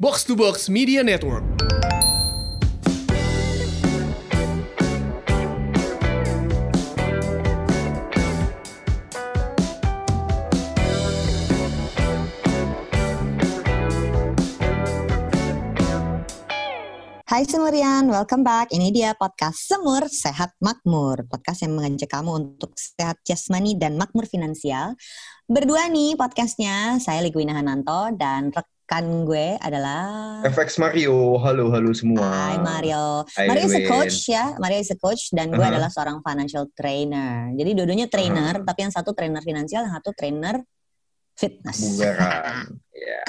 Box to Box Media Network. Hai Semurian, welcome back. Ini dia podcast Semur Sehat Makmur. Podcast yang mengajak kamu untuk sehat jasmani dan makmur finansial. Berdua nih podcastnya, saya Ligwina Hananto dan rekan gue adalah... FX Mario, halo halo semua. Hai Mario. Hai, Mario is a coach ya, Mario is a coach dan gue Uh-huh. adalah seorang financial trainer. Jadi dua-duanya trainer, Uh-huh. tapi yang satu trainer finansial, yang satu trainer fitness. Ya.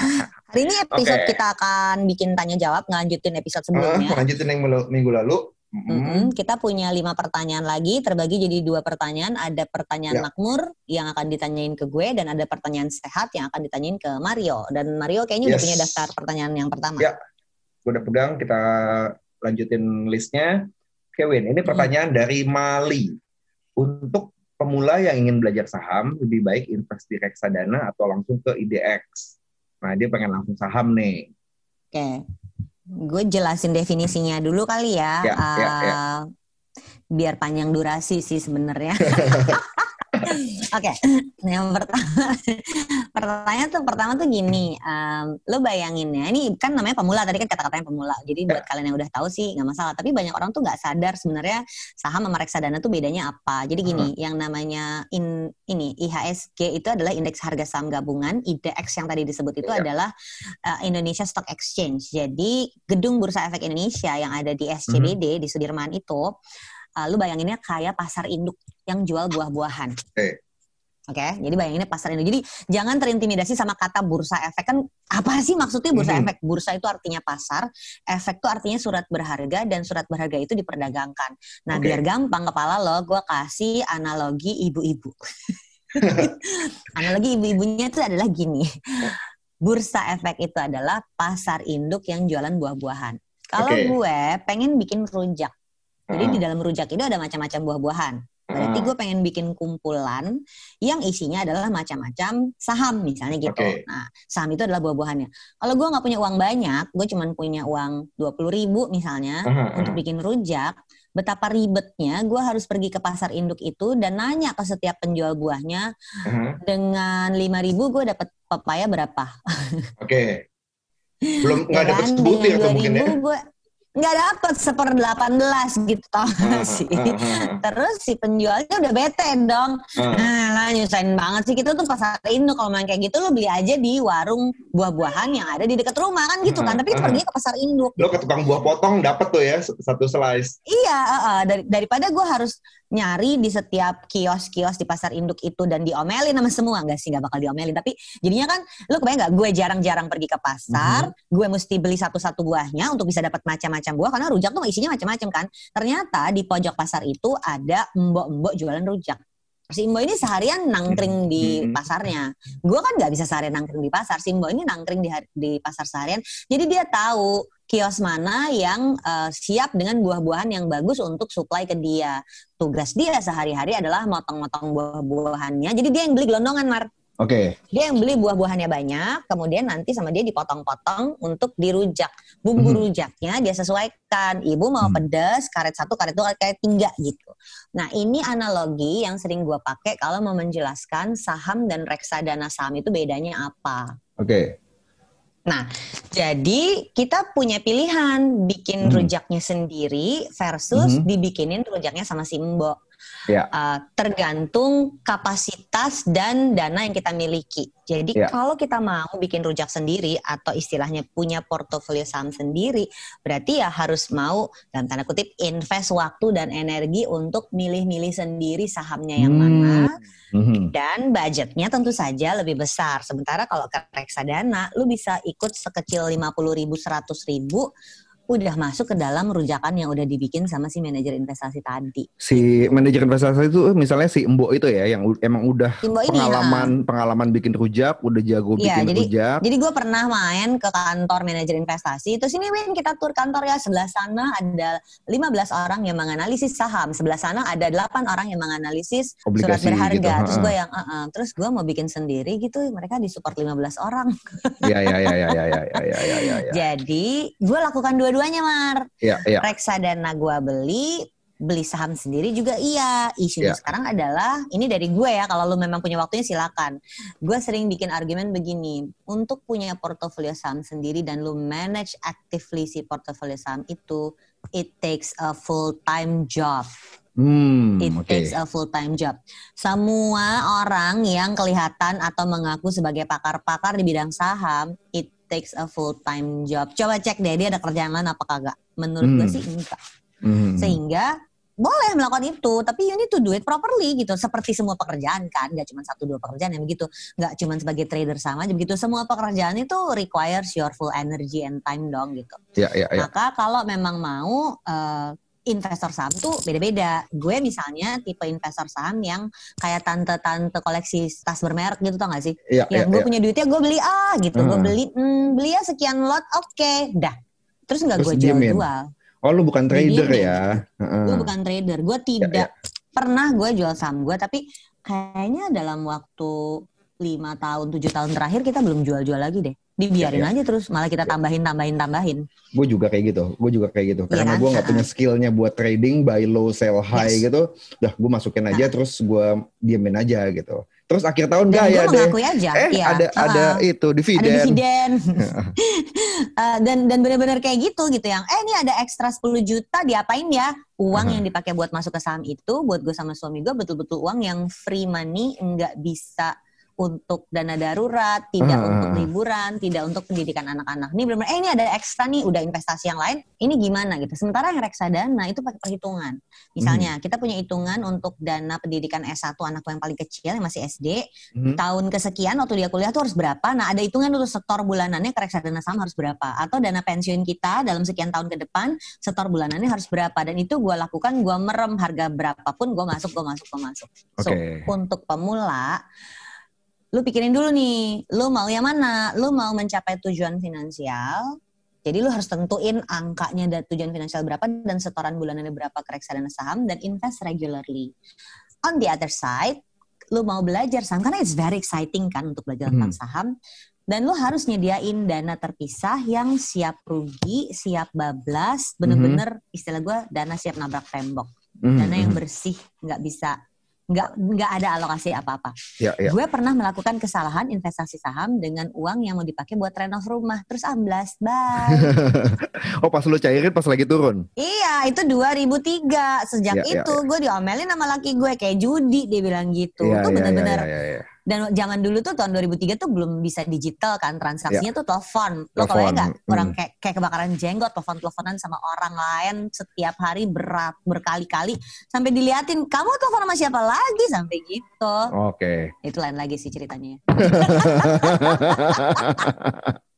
Hari ini episode Oke. kita akan bikin tanya jawab, ngelanjutin episode Ah, sebelumnya. lanjutin yang minggu- Mm-mm. Mm-mm, kita punya lima pertanyaan lagi, terbagi jadi dua pertanyaan. Ada pertanyaan Ya. makmur yang akan ditanyain ke gue, dan ada pertanyaan sehat yang akan ditanyain ke Mario. Dan Mario kayaknya udah Yes. punya daftar pertanyaan yang pertama. Ya. Gue udah pegang, kita lanjutin listnya. Kevin, ini pertanyaan dari Mali. Untuk pemula yang ingin belajar saham, lebih baik invest di reksadana atau langsung ke IDX. Nah, dia pengen langsung saham nih. Oke, gue jelasin definisinya dulu kali ya. Ya, ya, ya. Ah, Biar panjang durasi sih sebenarnya. Oke, yang pertama, pertanyaan tuh pertama tuh gini, em, lo bayangin ya, ini kan namanya pemula tadi kan kata-katanya pemula, jadi buat kalian yang udah tahu sih nggak masalah. Tapi banyak orang tuh nggak sadar sebenarnya saham sama reksadana tuh bedanya apa. Jadi gini, yang namanya in, ini IHSG itu adalah indeks harga saham gabungan, IDX yang tadi disebut itu Iya. adalah uh, Indonesia Stock Exchange. Jadi gedung Bursa Efek Indonesia yang ada di SCBD di Sudirman itu, uh, lu bayanginnya kayak pasar induk yang jual buah-buahan. Oke. Oke, jadi bayanginnya pasar induk. Jadi jangan terintimidasi sama kata bursa efek kan apa sih maksudnya bursa Mhm. efek? Bursa itu artinya pasar, efek itu artinya surat berharga dan surat berharga itu diperdagangkan. Nah, Oke. biar gampang kepala lo, gue kasih analogi ibu-ibu. analogi ibu-ibunya itu adalah gini. Bursa efek itu adalah pasar induk yang jualan buah-buahan. Kalau Oke. gue pengen bikin rujak, jadi di dalam rujak itu ada macam-macam buah-buahan. Berarti ah. gue pengen bikin kumpulan yang isinya adalah macam-macam saham misalnya gitu. Oke. Nah, saham itu adalah buah-buahannya. Kalau gue nggak punya uang banyak, gue cuma punya uang 20 ribu misalnya ah, untuk bikin rujak, betapa ribetnya gue harus pergi ke pasar induk itu dan nanya ke setiap penjual buahnya ah. dengan 5 ribu gue dapat pepaya berapa? Oke. Belum nggak Ya dapat kan? sebutir Dengan tuh mungkin ya. 2.000 gue nggak dapat seper 18 gitu tau gak sih. ah, ah, Terus si penjualnya udah bete dong. ah. Nah lah nyusahin banget sih kita tuh pasar induk kalau main kayak gitu lo beli aja di warung buah-buahan yang ada di dekat rumah kan gitu kan. Hmm, Tapi hmm. pergi ke pasar induk. Lo ke tukang buah potong dapat tuh ya satu slice. Iya, uh, uh, dari, daripada gue harus nyari di setiap kios-kios di pasar induk itu dan diomelin sama semua nggak sih nggak bakal diomelin tapi jadinya kan lu kebayang nggak gue jarang-jarang pergi ke pasar gue mesti beli satu-satu buahnya untuk bisa dapat macam-macam buah karena rujak tuh isinya macam-macam kan ternyata di pojok pasar itu ada mbok-mbok jualan rujak si Mbok ini seharian nangkring di Mhm. pasarnya. Gue kan nggak bisa seharian nangkring di pasar. Si Mbok ini nangkring di, di pasar seharian. Jadi dia tahu kios mana yang eh, siap dengan buah-buahan yang bagus untuk supply ke dia. Tugas dia sehari-hari adalah motong-motong buah-buahannya. Jadi dia yang beli gelondongan, Mar. Oke. Dia yang beli buah-buahannya banyak, kemudian nanti sama dia dipotong-potong untuk dirujak. Bumbu Mhm. rujaknya dia sesuaikan. Ibu mau Hmm. pedas, karet satu, karet dua, karet tiga gitu. Nah ini analogi yang sering gue pakai kalau mau menjelaskan saham dan reksadana saham itu bedanya apa. Oke. Jadi kita punya pilihan bikin Hmm. rujaknya sendiri versus Mhm. dibikinin rujaknya sama si Mbok. Ya. Uh, tergantung kapasitas dan dana yang kita miliki. Jadi Ya. kalau kita mau bikin rujak sendiri atau istilahnya punya portofolio saham sendiri, berarti ya harus mau dalam tanda kutip invest waktu dan energi untuk milih-milih sendiri sahamnya yang Hmm. mana Mhm. dan budgetnya tentu saja lebih besar. Sementara kalau ke reksadana, lu bisa ikut sekecil 50 ribu, 100 ribu, udah masuk ke dalam rujakan yang udah dibikin sama si manajer investasi tadi. Si manajer investasi itu eh, misalnya si Embo itu ya yang emang udah pengalaman ini, pengalaman bikin rujak, udah jago ya, bikin jadi, rujak. Jadi gue pernah main ke kantor manajer investasi, itu sini Win kita tur kantor ya, sebelah sana ada 15 orang yang menganalisis saham, sebelah sana ada 8 orang yang menganalisis Obligasi surat berharga. Gitu, terus gue yang uh -uh. terus gue mau bikin sendiri gitu, mereka disupport 15 orang. Iya iya iya iya iya iya iya iya. Ya, ya. Jadi gue lakukan dua-dua dua-duanya Mar. Iya iya. Reksadana gue beli, beli saham sendiri juga iya. Isunya Iya. sekarang adalah ini dari gue ya. Kalau lu memang punya waktunya silakan. Gue sering bikin argumen begini. Untuk punya portofolio saham sendiri dan lu manage actively si portofolio saham itu, it takes a full time job. Hmm, It oke. takes a full time job. Semua orang yang kelihatan atau mengaku sebagai pakar-pakar di bidang saham, it takes a full time job. Coba cek deh dia ada kerjaan lain apa kagak. Menurut gue Hmm. sih enggak. Hmm. Sehingga boleh melakukan itu, tapi you need to do it properly gitu. Seperti semua pekerjaan kan, nggak cuma satu dua pekerjaan yang begitu. Nggak cuma sebagai trader sama aja begitu. Semua pekerjaan itu requires your full energy and time dong gitu. Iya iya iya. Maka kalau memang mau eh, investor saham tuh beda-beda. Gue misalnya tipe investor saham yang kayak tante-tante koleksi tas bermerek gitu tau gak sih? Iya iya. Yang gue iya. punya duitnya gue beli ah gitu. Gue Hmm. beli hmm, beli ya sekian lot oke dah. Terus nggak Terus gue jual-jual. Oh lu bukan trader Didiemin. ya? Gue bukan trader. Gue Ya, tidak pernah gue jual saham gue. Tapi kayaknya dalam waktu lima tahun, tujuh tahun terakhir kita belum jual-jual lagi deh. Dibiarin Ya, aja terus. Malah kita tambahin, tambahin, tambahin. Gue juga kayak gitu. Gue juga kayak gitu. Iya Karena kan? gue nggak punya skillnya buat trading buy low sell high Yes. gitu. Udah gue masukin aja terus gue diemin aja gitu. Terus akhir tahun gaya gue deh. aja. Eh iya. ada Ah. ada itu ada dividen. dividen Eh, dan dan benar-benar kayak gitu gitu yang eh ini ada ekstra 10 juta diapain ya uang Aha. yang dipakai buat masuk ke saham itu buat gue sama suami gue betul-betul uang yang free money nggak bisa untuk dana darurat, tidak Ah. untuk liburan, tidak untuk pendidikan anak-anak. Ini benar-benar eh ini ada ekstra nih, udah investasi yang lain, ini gimana gitu. Sementara yang reksadana itu pakai perhitungan. Misalnya Hmm. kita punya hitungan untuk dana pendidikan S1 anak yang paling kecil yang masih SD, Hmm. tahun kesekian waktu dia kuliah tuh harus berapa. Nah ada hitungan untuk setor bulanannya ke reksadana saham harus berapa. Atau dana pensiun kita dalam sekian tahun ke depan setor bulanannya harus berapa. Dan itu gue lakukan, gue merem harga berapapun gue masuk, gue masuk, gue masuk. So Oke. untuk pemula, lu pikirin dulu nih, lu mau yang mana? Lu mau mencapai tujuan finansial, jadi lu harus tentuin angkanya dan tujuan finansial berapa dan setoran bulanannya berapa ke reksadana saham dan invest regularly. On the other side, lu mau belajar saham karena it's very exciting kan untuk belajar tentang Hmm. saham dan lu harus nyediain dana terpisah yang siap rugi, siap bablas, bener-bener istilah gue dana siap nabrak tembok, Hmm, dana yang hmm. bersih, nggak bisa nggak nggak ada alokasi apa-apa. Ya ya. Gue pernah melakukan kesalahan investasi saham dengan uang yang mau dipakai buat renov rumah, terus amblas, bye. oh pas lu cairin pas lagi turun. Iya, itu 2003. Sejak Iya, iya, itu gue diomelin sama laki gue kayak judi dia bilang gitu. Iya itu iya Dan zaman dulu tuh tahun 2003 tuh belum bisa digital kan transaksinya tuh telepon. Lo kalau nggak hmm. orang kayak kayak kebakaran jenggot, telepon-teleponan sama orang lain setiap hari berat berkali-kali sampai diliatin kamu telepon sama siapa lagi sampai gitu. Oke. Itu lain lagi sih ceritanya.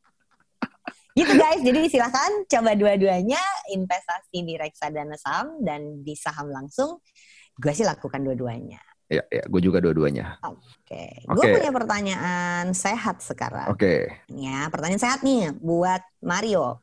Gitu guys, jadi silakan coba dua-duanya investasi di reksadana saham dan di saham langsung. Gue sih lakukan dua-duanya. Ya ya. Gue juga dua-duanya. Oke, gue Oke. punya pertanyaan sehat sekarang. Oke. Ya, pertanyaan sehat nih buat Mario.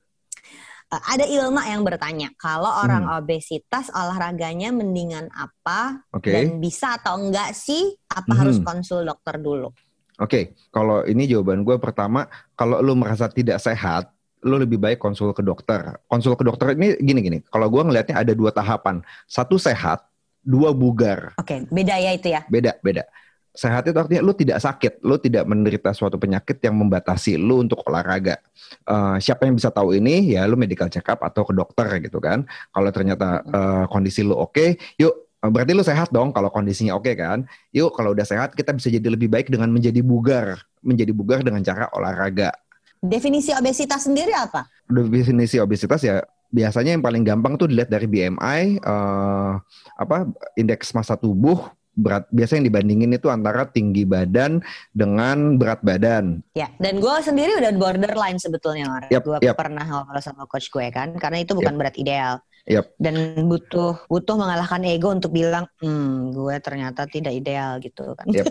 Eh, ada Ilma yang bertanya, kalau orang obesitas olahraganya mendingan apa Oke. dan bisa atau enggak sih? Apa Mhm. harus konsul dokter dulu? Oke, kalau ini jawaban gue pertama, kalau lu merasa tidak sehat, lu lebih baik konsul ke dokter. Konsul ke dokter ini gini-gini, kalau gue ngelihatnya ada dua tahapan. Satu sehat, dua bugar. Oke, beda ya itu ya. Beda, beda. Sehat itu artinya lu tidak sakit, lu tidak menderita suatu penyakit yang membatasi lu untuk olahraga. Eh, siapa yang bisa tahu ini? Ya lu medical check up atau ke dokter gitu kan. Kalau ternyata eh, kondisi lu oke, yuk eh, berarti lu sehat dong kalau kondisinya oke kan. Yuk kalau udah sehat kita bisa jadi lebih baik dengan menjadi bugar, menjadi bugar dengan cara olahraga. Definisi obesitas sendiri apa? Definisi obesitas ya biasanya yang paling gampang tuh dilihat dari BMI, eh, apa indeks massa tubuh berat biasa yang dibandingin itu antara tinggi badan dengan berat badan. Ya, dan gue sendiri udah borderline sebetulnya. Orang. Yep, gue yep. pernah ngobrol sama coach gue kan, karena itu bukan berat ideal. Yep. Dan butuh butuh mengalahkan ego untuk bilang, hmm, gue ternyata tidak ideal gitu kan. Yep.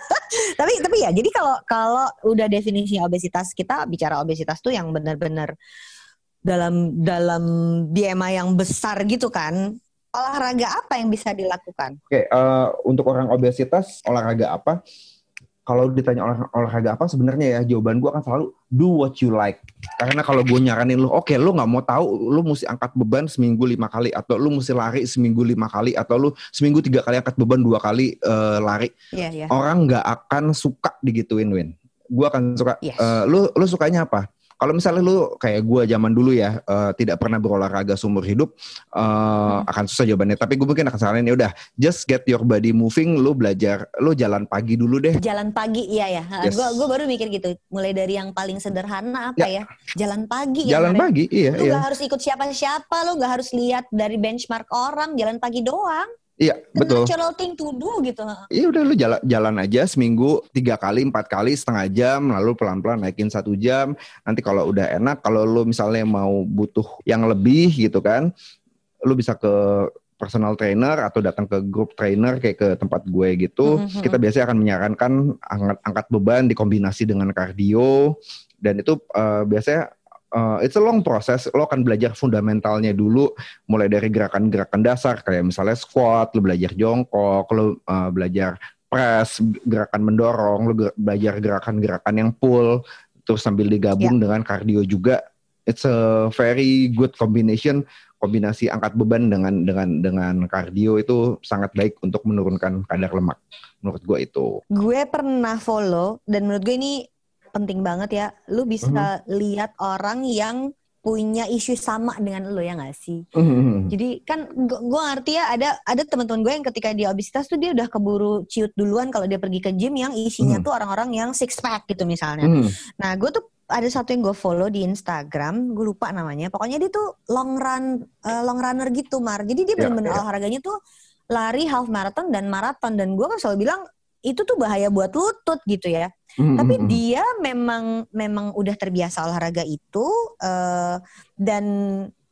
tapi tapi ya, jadi kalau kalau udah definisi obesitas kita bicara obesitas tuh yang benar-benar dalam dalam BMI yang besar gitu kan olahraga apa yang bisa dilakukan? Oke, uh, untuk orang obesitas olahraga apa? Kalau ditanya olah, olahraga apa sebenarnya ya jawaban gue akan selalu do what you like. Karena kalau gue nyaranin lu, oke okay, lu nggak mau tahu, lu mesti angkat beban seminggu lima kali atau lu mesti lari seminggu lima kali atau lu seminggu tiga kali angkat beban dua kali uh, lari. Yeah, yeah. Orang nggak akan suka digituin, Win. Gue akan suka. Yes. Uh, lu lu sukanya apa? Kalau misalnya lu kayak gue zaman dulu ya uh, tidak pernah berolahraga seumur hidup uh, hmm. akan susah jawabannya tapi gue mungkin akan saranin ya udah just get your body moving lu belajar lu jalan pagi dulu deh jalan pagi iya ya Yes. gue gue baru mikir gitu mulai dari yang paling sederhana apa Ya. ya, jalan pagi ya, jalan Mare. pagi iya lu iya gak harus ikut siapa-siapa lu gak harus lihat dari benchmark orang jalan pagi doang iya The betul. natural thing to do gitu Iya udah lu jalan jalan aja seminggu tiga kali empat kali setengah jam lalu pelan pelan naikin satu jam. Nanti kalau udah enak kalau lu misalnya mau butuh yang lebih gitu kan lu bisa ke personal trainer atau datang ke grup trainer kayak ke tempat gue gitu. Mhm. kita biasanya akan menyarankan angkat angkat beban dikombinasi dengan kardio. Dan itu eh, biasanya eh, it's a long process lo akan belajar fundamentalnya dulu mulai dari gerakan-gerakan dasar kayak misalnya squat, lu belajar jongkok, lu uh, belajar press, gerakan mendorong, ge- belajar gerakan-gerakan yang pull, terus sambil digabung dengan kardio juga. It's a very good combination. Kombinasi angkat beban dengan dengan dengan kardio itu sangat baik untuk menurunkan kadar lemak. Menurut gue itu. gue pernah follow dan menurut gue ini penting banget ya lu bisa Mhm. lihat orang yang punya isu sama dengan lu ya gak sih Mhm. Jadi kan gu- gue ngerti ya ada ada teman-teman gue yang ketika dia obesitas tuh dia udah keburu ciut duluan kalau dia pergi ke gym yang isinya Hmm. tuh orang-orang yang six pack gitu misalnya. Mhm. Nah gue tuh ada satu yang gue follow di Instagram, gue lupa namanya. Pokoknya dia tuh long run eh, long runner gitu mar. Jadi dia Ya, bener-bener ya. olahraganya tuh lari half marathon dan maraton dan gue kan selalu bilang itu tuh bahaya buat lutut gitu ya. Mhm. Tapi dia memang memang udah terbiasa olahraga itu eh, dan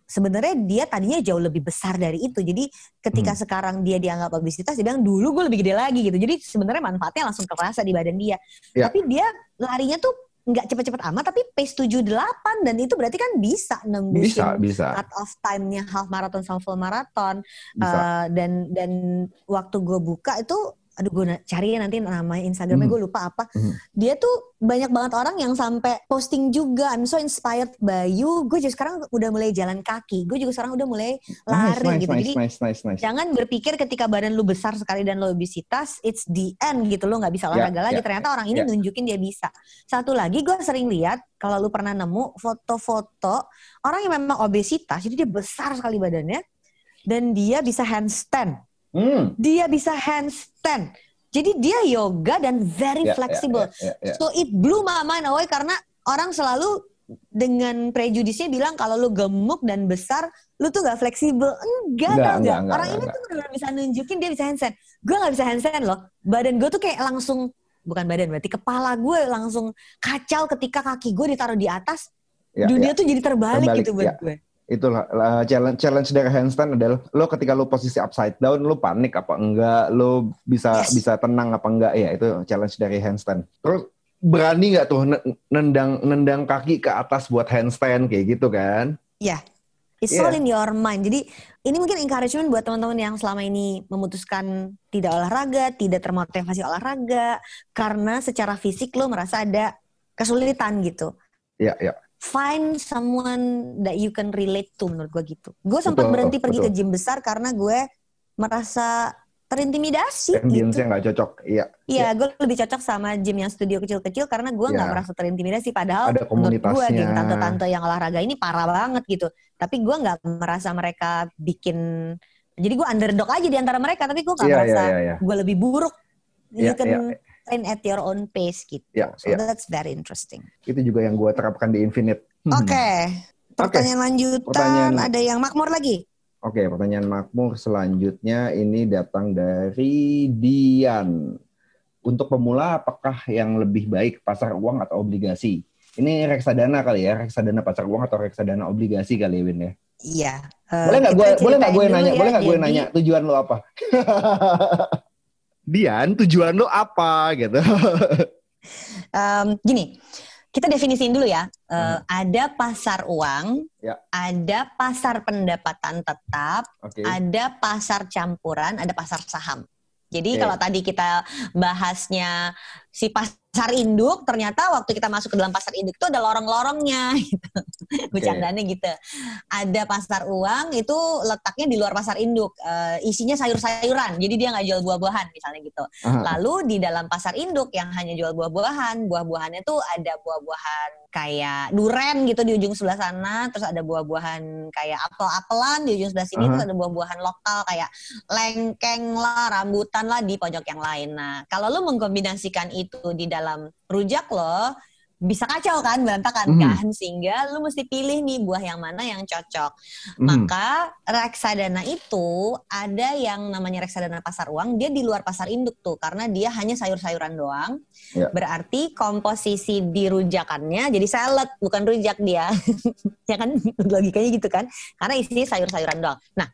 sebenarnya dia tadinya jauh lebih besar dari itu. Jadi ketika Hmm. sekarang dia dianggap obesitas, dia bilang dulu gue lebih gede lagi gitu. Jadi sebenarnya manfaatnya langsung kerasa di badan dia. Ya. Tapi dia larinya tuh nggak cepet-cepet amat, tapi pace 78 dan itu berarti kan bisa bisa nembusin bisa cut off time-nya half marathon sama full marathon. bisa. Eh, dan dan waktu gue buka itu aduh gue cari ya nanti nama Instagramnya Mhm. gue lupa apa. Mhm. dia tuh banyak banget orang yang sampai posting juga. I'm so inspired by you. Gue juga sekarang udah mulai jalan kaki. Gue juga sekarang udah mulai lari nice, gitu. nice, jadi nice, nice, nice. jangan berpikir ketika badan lu besar sekali dan lu obesitas it's the end gitu. Lo nggak bisa Ya, olahraga lagi. ya, ternyata orang ini ya. nunjukin dia bisa. Satu lagi gue sering lihat kalau lu pernah nemu foto-foto orang yang memang obesitas jadi dia besar sekali badannya dan dia bisa handstand Hmm. dia bisa handstand. Jadi dia yoga dan very Ya, flexible. ya, ya, ya, ya. So it blew my mind away karena orang selalu dengan prejudisnya bilang kalau lu gemuk dan besar, lu tuh gak fleksibel. Enggak, Enggak, enggak, enggak, Orang enggak, ini tuh benar bisa nunjukin dia bisa handstand. Gue gak bisa handstand loh. Badan gue tuh kayak langsung, bukan badan berarti, kepala gue langsung kacau ketika kaki gue ditaruh di atas. Ya, dunia ya. tuh jadi terbalik, Terbalik, gitu buat ya. gue. Itulah lah, challenge challenge dari handstand adalah lo ketika lo posisi upside down lo panik apa enggak lo bisa Yes. bisa tenang apa enggak ya itu challenge dari handstand terus berani nggak tuh ne- nendang nendang kaki ke atas buat handstand kayak gitu kan It's Iya. all in your mind. Jadi ini mungkin encouragement buat teman-teman yang selama ini memutuskan tidak olahraga, tidak termotivasi olahraga karena secara fisik lo merasa ada kesulitan gitu. ya ya Find someone that you can relate to menurut gue gitu. Gue sempat berhenti pergi betul. ke gym besar karena gue merasa terintimidasi gitu. ambience-nya nggak cocok iya Iya, gue lebih cocok sama gym yang studio kecil-kecil karena gue nggak Iya. merasa terintimidasi. Padahal Ada menurut gue geng tante-tante yang olahraga ini parah banget gitu. Tapi gue nggak merasa mereka bikin. Jadi gue underdog aja di antara mereka. Tapi gue nggak iya merasa iya iya gue lebih buruk. You can iya. Train at your own pace gitu. Iya, so iya. that's very interesting. itu juga yang gue terapkan di Infinite Oke. Hmm. Pertanyaan lanjutan Pertanyaan- ada yang makmur lagi. Oke, pertanyaan makmur selanjutnya ini datang dari Dian. Untuk pemula, apakah yang lebih baik pasar uang atau obligasi? Ini reksadana kali ya, reksadana pasar uang atau reksadana obligasi kali ya, Win ya? Iya. Uh, boleh nggak gue boleh nggak gue nanya? Ya, boleh nggak gue nanya tujuan lo apa? Dian, tujuan lo apa gitu? um, gini, kita definisiin dulu ya. Uh, hmm. Ada pasar uang, ya. ada pasar pendapatan tetap, okay. ada pasar campuran, ada pasar saham. Jadi okay. kalau tadi kita bahasnya si pasar induk, ternyata waktu kita masuk ke dalam pasar induk itu ada lorong-lorongnya gitu. Okay. Bercandanya gitu. Ada pasar uang itu letaknya di luar pasar induk, uh, isinya sayur-sayuran. Jadi dia nggak jual buah-buahan misalnya gitu. Aha. Lalu di dalam pasar induk yang hanya jual buah-buahan, buah-buahannya tuh ada buah-buahan kayak duren gitu di ujung sebelah sana, terus ada buah-buahan kayak apel-apelan di ujung sebelah sini, uh -huh. terus ada buah-buahan lokal kayak lengkeng lah, rambutan lah di pojok yang lain. Nah, kalau lu mengkombinasikan itu di dalam rujak lo, bisa kacau kan berantakan mm. kan? Sehingga lu mesti pilih nih buah yang mana yang cocok. Mm. maka reksadana itu ada yang namanya reksadana pasar uang dia di luar pasar induk tuh karena dia hanya sayur-sayuran doang. Yeah. berarti komposisi di rujakannya jadi salad bukan rujak dia. Ya kan? Logikanya gitu kan? Karena isinya sayur-sayuran doang. Nah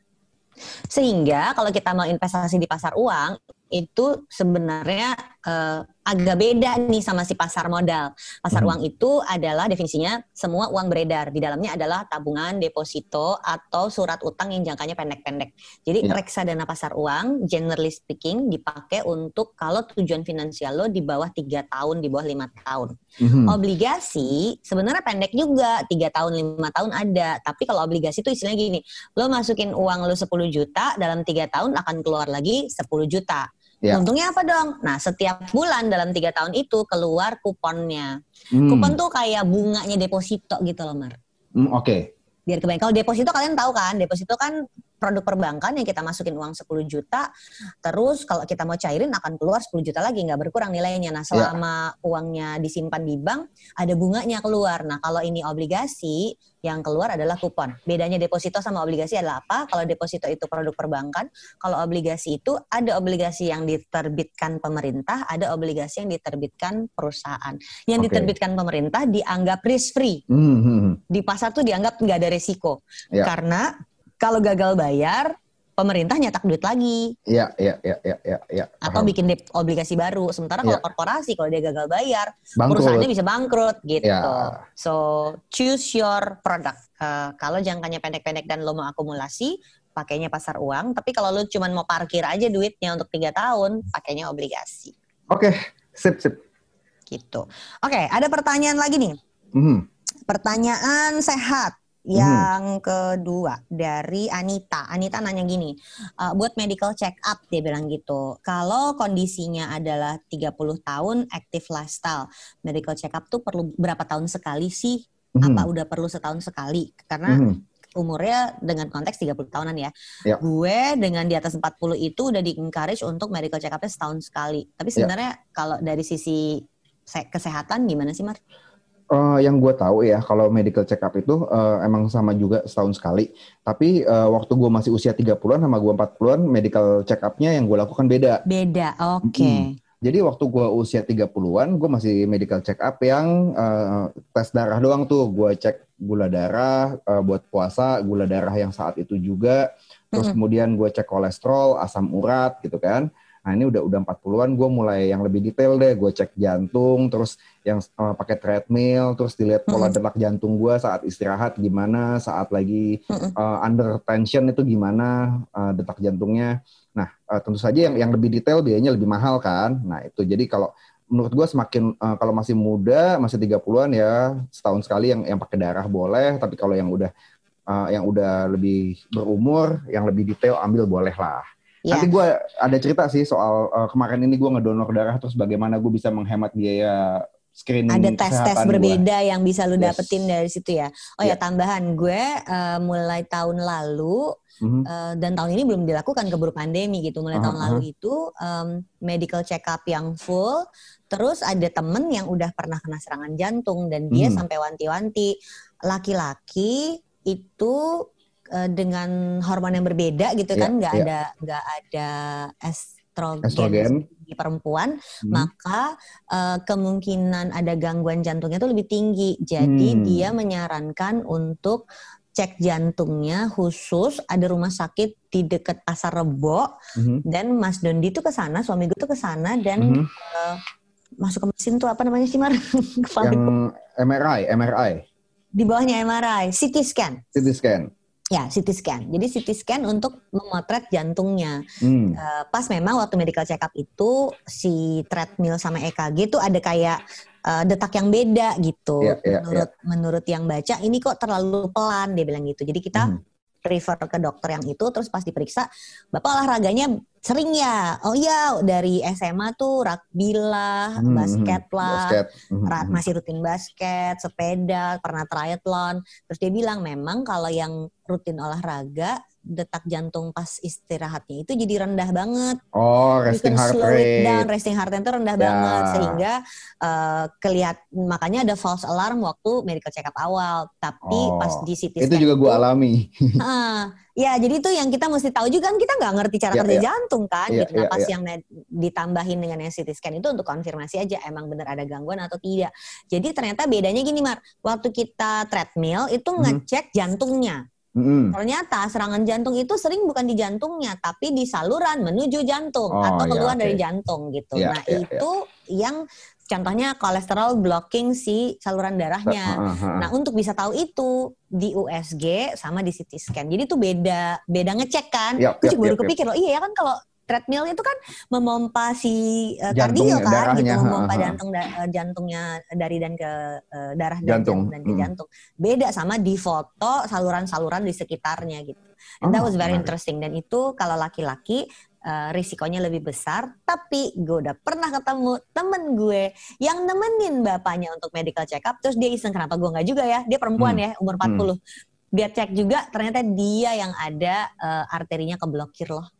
sehingga kalau kita mau investasi di pasar uang itu sebenarnya uh, agak beda nih sama si pasar modal. Pasar hmm. uang itu adalah definisinya semua uang beredar. Di dalamnya adalah tabungan, deposito, atau surat utang yang jangkanya pendek-pendek. Jadi ya. reksadana pasar uang, generally speaking, dipakai untuk kalau tujuan finansial lo di bawah tiga tahun, di bawah lima tahun. Hmm. Obligasi sebenarnya pendek juga, tiga tahun, lima tahun ada. Tapi kalau obligasi itu istilahnya gini, lo masukin uang lo 10 juta, dalam tiga tahun akan keluar lagi 10 juta. Ya. Untungnya apa dong? Nah, setiap bulan dalam tiga tahun itu keluar kuponnya. Hmm. Kupon tuh kayak bunganya deposito gitu loh, Mar. Hmm, Oke. Okay. Biar kebayang. Kalau deposito kalian tahu kan, deposito kan produk perbankan yang kita masukin uang 10 juta, terus kalau kita mau cairin akan keluar 10 juta lagi, nggak berkurang nilainya. Nah, selama ya. uangnya disimpan di bank, ada bunganya keluar. Nah, kalau ini obligasi, yang keluar adalah kupon. Bedanya deposito sama obligasi adalah apa? Kalau deposito itu produk perbankan, kalau obligasi itu ada obligasi yang diterbitkan pemerintah, ada obligasi yang diterbitkan perusahaan. Yang okay. diterbitkan pemerintah dianggap risk free. Mm -hmm. Di pasar tuh dianggap nggak ada resiko. Yeah. Karena kalau gagal bayar, pemerintah nyetak duit lagi. Iya, iya, iya, iya, iya. Ya. Atau bikin obligasi baru. Sementara kalau ya. korporasi kalau dia gagal bayar, bangkrut. perusahaannya bisa bangkrut gitu. Ya. So choose your product. Uh, kalau jangkanya pendek-pendek dan lo mau akumulasi, pakainya pasar uang. Tapi kalau lo cuma mau parkir aja duitnya untuk tiga tahun, pakainya obligasi. Oke, okay. sip, sip. Gitu. Oke, okay, ada pertanyaan lagi nih. Mm. Pertanyaan sehat. Hmm. Yang hmm. kedua dari Anita. Anita nanya gini, uh, buat medical check up dia bilang gitu. Kalau kondisinya adalah 30 tahun active lifestyle, medical check up tuh perlu berapa tahun sekali sih? Hmm. Apa udah perlu setahun sekali? Karena hmm umurnya dengan konteks 30 tahunan ya. ya. Gue dengan di atas 40 itu udah di-encourage untuk medical check up-nya setahun sekali. Tapi ya. sebenarnya ya. kalau dari sisi kesehatan gimana sih, Mar? Uh, yang gue tahu ya kalau medical check up itu uh, emang sama juga setahun sekali. Tapi uh, waktu gue masih usia 30-an sama gue 40-an medical check up-nya yang gue lakukan beda. Beda, oke. Okay. Hmm. Jadi waktu gue usia 30-an, gue masih medical check up yang uh, tes darah doang tuh. Gue cek gula darah uh, buat puasa, gula darah yang saat itu juga. Terus mm -hmm. kemudian gue cek kolesterol, asam urat gitu kan. Nah ini udah udah 40-an gue mulai yang lebih detail deh. Gue cek jantung, terus yang uh, pakai treadmill, terus dilihat pola mm detak jantung gue saat istirahat gimana, saat lagi uh, under tension itu gimana uh, detak jantungnya. Nah uh, tentu saja yang yang lebih detail biayanya lebih mahal kan. Nah itu jadi kalau menurut gue semakin uh, kalau masih muda, masih 30-an ya setahun sekali yang yang pakai darah boleh, tapi kalau yang udah uh, yang udah lebih berumur, yang lebih detail ambil boleh lah. Yeah. Nanti gue ada cerita sih soal uh, kemarin ini gue ngedonor darah terus bagaimana gue bisa menghemat biaya screening ada tes-tes berbeda gua. yang bisa lu yes. dapetin dari situ ya. Oh yeah. ya tambahan gue uh, mulai tahun lalu mm-hmm. uh, dan tahun ini belum dilakukan keburu pandemi gitu. Mulai uh-huh. tahun lalu itu um, medical check up yang full. Terus ada temen yang udah pernah kena serangan jantung dan dia mm. sampai wanti-wanti laki-laki itu uh, dengan hormon yang berbeda gitu Iya, kan, nggak iya. ada nggak ada estrogen, Estrogen. di perempuan, Hmm. maka uh, kemungkinan ada gangguan jantungnya itu lebih tinggi. Jadi Hmm. dia menyarankan untuk cek jantungnya khusus ada rumah sakit di dekat pasar Rebo Mhm. dan Mas Dondi tuh ke sana, suami gue tuh ke sana dan Mhm. uh, masuk ke mesin tuh apa namanya sih Mar? Yang. MRI, MRI, di bawahnya MRI, CT scan. CT scan. Ya, CT scan. Jadi CT scan untuk memotret jantungnya. Hmm. Eh, pas memang waktu medical check up itu si treadmill sama EKG itu ada kayak eh, detak yang beda gitu. Iya, iya, menurut menurut yang baca ini kok terlalu pelan dia bilang gitu. Jadi kita Mhm. Refer ke dokter yang itu terus pas diperiksa, Bapak olahraganya sering ya? Oh iya, dari SMA tuh rugby lah, Hmm, basket hmm. lah. Basket. Mhm. Ra- masih rutin basket, sepeda, pernah triathlon. Terus dia bilang memang kalau yang rutin olahraga, detak jantung pas istirahatnya itu jadi rendah banget. Oh, resting can heart slow rate. resting heart rate itu rendah Ya. banget sehingga eh, kelihat makanya ada false alarm waktu medical check up awal. Tapi Oh, pas di CT Itu scan juga gue alami. Ah, ya jadi itu yang kita mesti tahu juga kan kita nggak ngerti cara Iya, kerja iya. jantung kan Iya, gitu. Nah, iya, pas iya. yang ditambahin dengan yang CT scan itu untuk konfirmasi aja emang bener ada gangguan atau tidak. Jadi ternyata bedanya gini Mar, waktu kita treadmill itu Mhm. ngecek jantungnya. Mhm. Ternyata serangan jantung itu sering bukan di jantungnya tapi di saluran menuju jantung Oh, atau iya, keluar dari oke. jantung gitu. Iya, nah, iya, itu yang contohnya kolesterol blocking si saluran darahnya. Ah, ah, ah. Nah, untuk bisa tahu itu di USG sama di CT scan. Jadi itu beda beda ngecek kan. Gue yap, juga baru yap. kepikir loh, iya ya kan kalau treadmill itu kan memompa si uh, kardio kan darahnya, gitu, memompa ha, jantung da- uh, jantungnya dari dan ke uh, darah Jantung, jantung dan ke mm. jantung. Beda sama di foto saluran-saluran di sekitarnya gitu. And that Oh, was very menarik. interesting dan itu kalau laki-laki uh, risikonya lebih besar, tapi gue udah pernah ketemu temen gue yang nemenin bapaknya untuk medical check up, terus dia iseng kenapa gue nggak juga ya, dia perempuan Hmm. ya umur 40 biar cek juga ternyata dia yang ada uh, arterinya keblokir loh,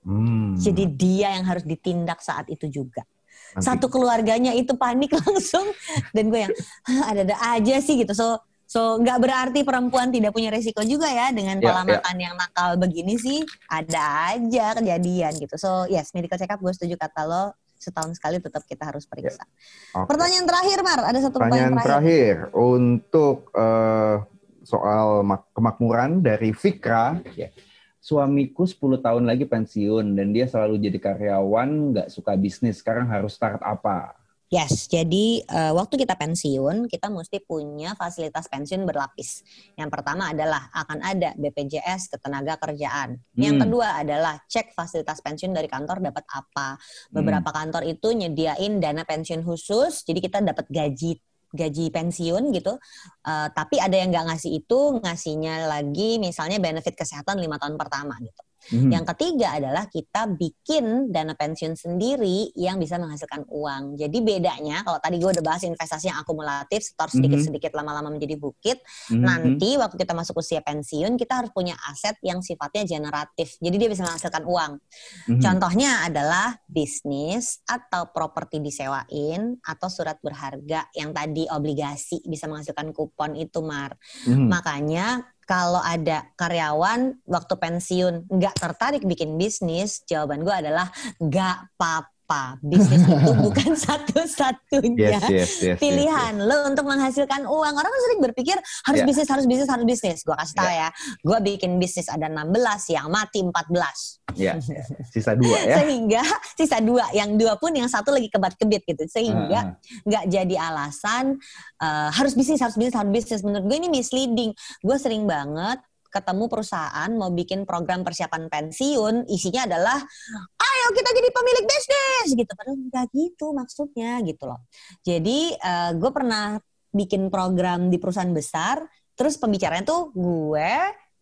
Hmm. jadi dia yang harus ditindak saat itu juga. Nanti. Satu keluarganya itu panik langsung dan gue yang "Hah, ada-ada aja sih gitu. So so nggak berarti perempuan tidak punya resiko juga ya dengan Ya, pola ya. makan yang nakal begini sih ada aja kejadian gitu. So yes medical check up gue setuju kata lo setahun sekali tetap kita harus periksa. Oke. Pertanyaan terakhir Mar, ada satu Pertanyaan pertanyaan terakhir. terakhir untuk eh, soal mak- kemakmuran dari Fikra. Ya. Suamiku 10 tahun lagi pensiun dan dia selalu jadi karyawan, nggak suka bisnis. Sekarang harus start apa? Yes, jadi eh, waktu kita pensiun, kita mesti punya fasilitas pensiun berlapis. Yang pertama adalah akan ada BPJS ketenaga kerjaan. Yang Hmm. kedua adalah cek fasilitas pensiun dari kantor dapat apa. Beberapa kantor itu nyediain dana pensiun khusus, jadi kita dapat gaji gaji pensiun gitu. Eh, tapi ada yang nggak ngasih itu, ngasihnya lagi misalnya benefit kesehatan lima tahun pertama gitu. Mhm. Yang ketiga adalah kita bikin dana pensiun sendiri yang bisa menghasilkan uang. Jadi bedanya kalau tadi gue udah bahas investasi yang akumulatif, setor sedikit-sedikit lama-lama menjadi bukit. Mhm. Nanti waktu kita masuk usia pensiun, kita harus punya aset yang sifatnya generatif. Jadi dia bisa menghasilkan uang. Mhm. Contohnya adalah bisnis atau properti disewain atau surat berharga yang tadi obligasi bisa menghasilkan kupon itu Mar. Mhm. Makanya kalau ada karyawan waktu pensiun nggak tertarik bikin bisnis, jawaban gue adalah nggak apa-apa. Bisnis itu bukan satu-satunya Yes, yes, yes, yes, pilihan lo untuk menghasilkan uang. Orang kan sering berpikir harus Ya. bisnis, harus bisnis, harus bisnis. Gue kasih tahu ya, gue bikin bisnis ada 16 yang mati 14. Ya, ya. sisa dua ya. Sehingga sisa dua, yang dua pun yang satu lagi kebat-kebit gitu. Sehingga Ah, nggak jadi alasan eh, harus bisnis harus bisnis harus bisnis menurut gue ini misleading gue sering banget ketemu perusahaan mau bikin program persiapan pensiun isinya adalah ayo kita jadi pemilik bisnis gitu padahal nggak gitu maksudnya gitu loh jadi eh, gue pernah bikin program di perusahaan besar terus pembicaranya tuh gue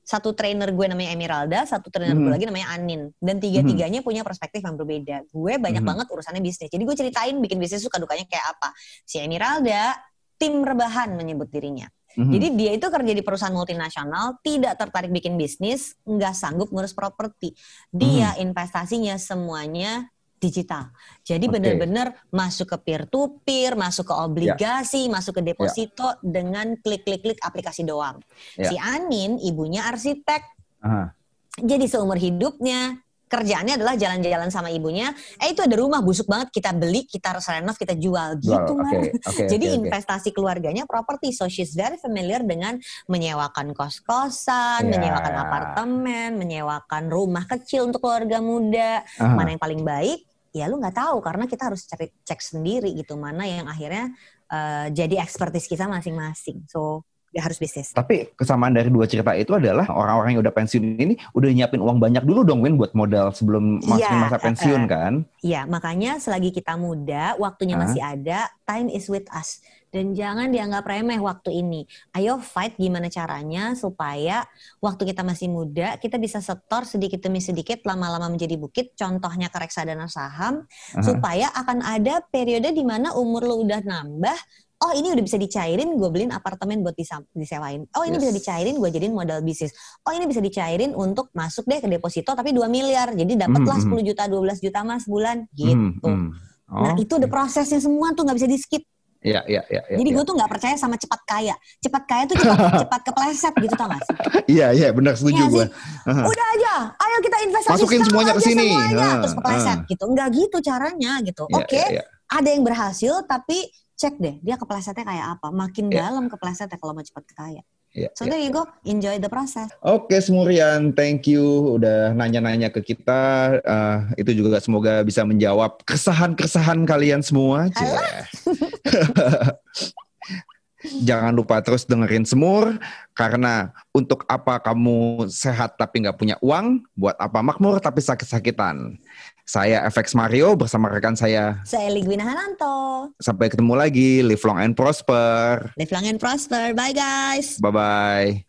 satu trainer gue namanya Emeralda, satu trainer gue Mhm. lagi namanya Anin. Dan tiga-tiganya punya perspektif yang berbeda. Gue banyak Mhm. banget urusannya bisnis. Jadi gue ceritain bikin bisnis suka dukanya kayak apa. Si Emeralda, tim rebahan menyebut dirinya. Mhm. Jadi dia itu kerja di perusahaan multinasional, tidak tertarik bikin bisnis, nggak sanggup ngurus properti. Dia investasinya semuanya digital. Jadi Oke. benar-benar masuk ke peer to peer, masuk ke obligasi, masuk ke deposito dengan klik-klik-klik aplikasi doang. Ya. Si Anin ibunya arsitek, Aha. Jadi seumur hidupnya kerjaannya adalah jalan-jalan sama ibunya. Eh itu ada rumah busuk banget kita beli, kita renov, kita jual gitu oke, kan. oke, Jadi oke. investasi keluarganya properti. So she's very familiar dengan menyewakan kos-kosan, Ya. menyewakan apartemen, menyewakan rumah kecil untuk keluarga muda. Aha. Mana yang paling baik? Ya lu nggak tahu karena kita harus cari cek sendiri gitu mana yang akhirnya eh, jadi expertise kita masing-masing. So ya harus bisnis. Tapi kesamaan dari dua cerita itu adalah orang-orang yang udah pensiun ini udah nyiapin uang banyak dulu dong Win buat modal sebelum masukin Iya, masa pensiun eh, kan? Iya, makanya selagi kita muda, waktunya Hah? masih ada, time is with us. Dan jangan dianggap remeh waktu ini. Ayo fight gimana caranya supaya waktu kita masih muda, kita bisa setor sedikit demi sedikit, lama-lama menjadi bukit. Contohnya ke reksadana saham, Aha. supaya akan ada periode di mana umur lo udah nambah, oh ini udah bisa dicairin, gue beliin apartemen buat disewain. Oh ini Yes. bisa dicairin, gue jadiin modal bisnis. Oh ini bisa dicairin untuk masuk deh ke deposito, tapi 2 miliar. Jadi dapatlah Mhm, 10 juta, 12 juta mas sebulan Hmm, gitu. hmm. Nah Oh, itu udah prosesnya semua tuh nggak bisa di skip. Iya, iya, iya. iya, Jadi gue tuh nggak percaya sama cepat kaya. Cepat kaya tuh cepat cepat kepleset gitu tau gak sih? Iya, iya, benar setuju Iya gue. Udah aja, ayo kita investasi Masukin semuanya ke sini. semuanya. Ah, terus kepleset ah. gitu. Enggak gitu caranya gitu. Iya, Oke, iya, iya. ada yang berhasil tapi cek deh dia keplesetnya kayak apa. Makin Iya. dalam keplesetnya kalau mau cepat kaya. Iya, So iya. there you go, enjoy the process. Oke, Semurian, thank you udah nanya-nanya ke kita. Eh, itu juga semoga bisa menjawab keresahan-keresahan kalian semua. Jangan lupa terus dengerin Semur, karena untuk apa kamu sehat tapi nggak punya uang, buat apa makmur tapi sakit-sakitan. Saya FX Mario bersama rekan saya. Saya Ligwina Hananto. Sampai ketemu lagi, live long and prosper. Live long and prosper. Bye guys. Bye-bye.